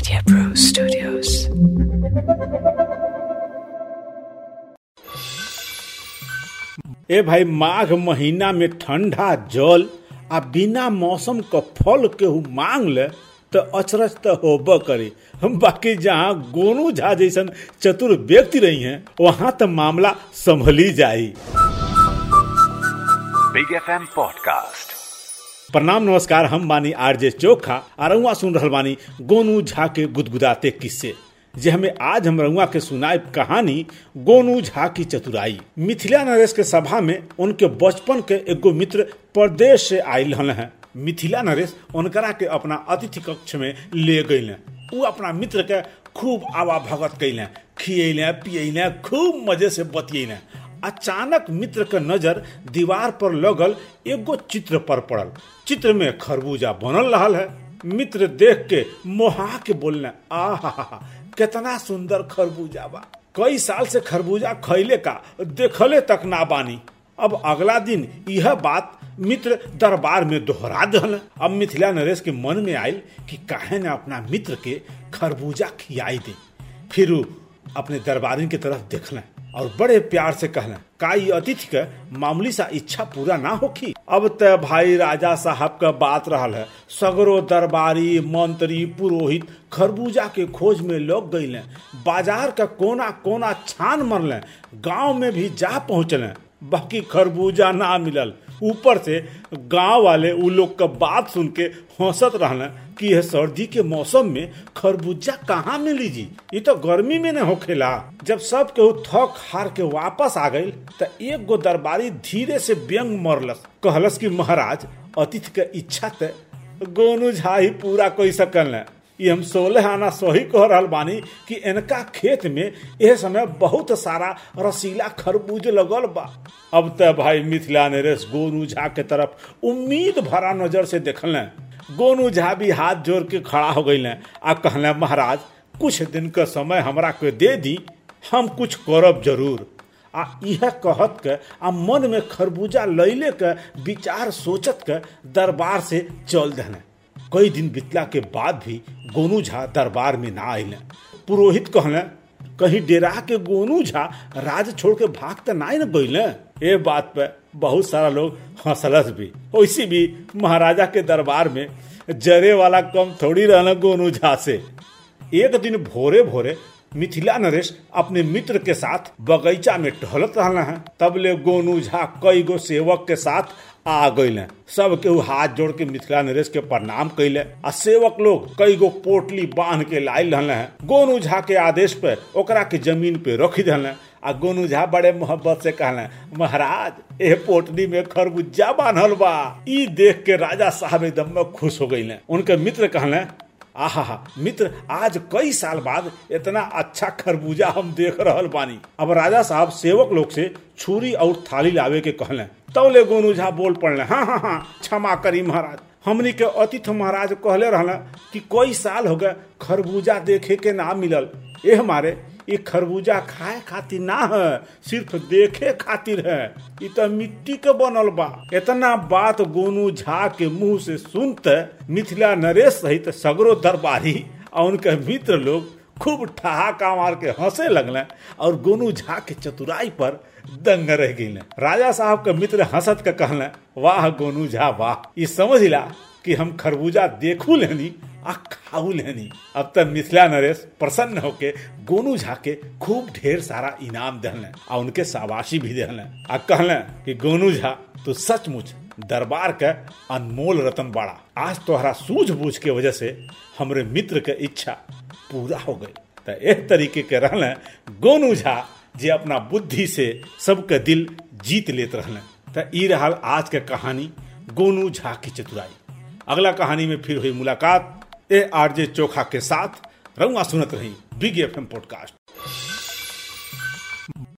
Media Pro Studios. ए भाई माघ महीना में ठंडा जल आ बिना मौसम क फल केहू मांग ले तो अचरज तो होब करे हम बाकी जहाँ गोनू झा जैसन चतुर व्यक्ति रही हैं वहाँ तो मामला संभली जाई Big FM Podcast. प्रणाम, नमस्कार। हम बानी आरजे चोखा आ सुन रहल बानी गोनू झा के गुदगुदाते किस्से। जे हमें आज हम रउआ के सुनाए कहानी गोनू झा की चतुराई। मिथिला नरेश के सभा में उनके बचपन के एगो मित्र प्रदेश से आयल हैं। मिथिला नरेश उनकरा के अपना अतिथि कक्ष में ले गई उ अपना मित्र के खूब आवा भगत कैले खियले पियले खूब मज़े से बतियले अचानक मित्र के नज़र दीवार पर लगल एगो चित्र पर पड़ल। चित्र में खरबूजा बनल रहा है। मित्र देख के मोहा के बोलने, आहा, कितना सुंदर खरबूजा बा। कई साल से खरबूजा खैले का, देखले तक ना बानी। अब अगला दिन यह बात मित्र दरबार में दोहरा दल अब मिथिला नरेश के मन में आयल कि काहे न अपना मित्र के खरबूजा खियाई दे। फिर अपने दरबारी के तरफ़ देखलें। और बड़े प्यार से कहना का अतिथि के मामूली सा इच्छा पूरा ना होखी। अब ते भाई राजा साहब का बात रहा है। सगरो दरबारी, मंत्री, पुरोहित, खरबूजा के खोज में लोग गईले। बाज़ार का कोना कोना छान मरल। गाँव में भी जा पहुँचल। बाकी खरबूजा ना मिलल। ऊपर से गाँव वाले उ लोग का बात सुन के हंसत रहने कि यह सर्दी के मौसम में खरबूजा कहाँ मिली जी? ये तो गर्मी में न होखेला। जब सब केहू थक हार के वापस आ गई तो एक गो दरबारी धीरे से व्यंग मरलस। कहलस कि, महाराज अतिथि के इच्छा ते गोनू झा ही पूरा कोई सकल न ये हम सोलह आना सही कह रहा बानी कि इनका खेत में यह समय बहुत सारा रसीला खरबूज लगल बा। अब त भाई मिथिला नरेश गोनू झा के तरफ़ उम्मीद भरा नज़र से देखल गोनू झा भी हाथ जोड़ के खड़ा हो गई आ कहले महाराज, कुछ दिन का समय हमरा के दे दी, हम कुछ करब ज़रूर। आ यह कहत के आ मन में खरबूजा लैले के विचार सोचत के दरबार से चल देने कई दिन बितला के बाद भी गोनू झा दरबार में ना आइले। पुरोहित कहले, कहीं डेरा के गोनू झा राज छोड़ के भाग तो ना न गईले ये बात पे बहुत सारा लोग हंसलस भी। वैसे भी महाराजा के दरबार में जरे वाला कम थोड़ी रहना गोनू झा से। एक दिन भोरे भोरे मिथिला नरेश अपने मित्र के साथ बगीचा में टहलत रहना है। तब ले गोनू झा कई गो सेवक के साथ आ गईले। सब के हाथ जोड़ के मिथिला नरेश के प्रणाम कैले आ सेवक लोग कई गो पोटली बाँध के लायल रहले हैं। गोनू झा के आदेश पे ओकरा के ज़मीन पे रखी दिले आ गोनू झा बड़े मोहब्बत से कहले, महाराज, ए पोटली में खरबूजा बांधल बा। देख के राजा साहब एकदम खुश हो गईले। उनके मित्र कहले आहा मित्र, आज कई साल बाद इतना अच्छा खरबूजा हम देख रहा बानी। अब राजा साहब सेवक लोग से छुरी और थाली लावे के कहले, तौले गोनू झा बोल पड़ले हाँ हाँ हाँ क्षमा करी महाराज। हमनी के अतिथि महाराज कहले रहना कि कई साल हो गए खरबूजा देखे के ना मिलल। एह हमारे ये खरबूजा खाए खातिर ना है, सिर्फ़ देखे खातिर है। ये तो मिट्टी के बनल बा। इतना बात गोनू झा के मुँह से सुनते, मिथिला नरेश सहित सगरो दरबारी और उनके मित्र लोग खूब ठहाका मार के हंसे लगले और गोनू झा के चतुराई पर दंग रह गई राजा साहब के मित्र हंसत के कहले, वाह गोनू झा, वाह। ये समझ ला कि हम खरबूजा देखू लेनी आ खाऊ लेनी। अब तक मिथिला नरेश प्रसन्न होके, गोनू झा के खूब ढेर सारा इनाम दहले, आ उनके शाबाशी भी दहले। आ कहले कि गोनू झा, तू सचमुच दरबार के अनमोल रतन बाड़ा। आज तोहरा सूझबूझ के वजह से हमरे मित्र के इच्छा पूरा हो गई। तो एक तरीके के रहले गोनू झा, जे अपना बुद्धि से सबके दिल जीत लेते रहले। तो ई रहल आज के कहानी गोनू झा की चतुराई। अगला कहानी में फिर हुई मुलाकात, ए आरजे चोखा के साथ। रंगा सुनत रही बिग एफ़ एम पॉडकास्ट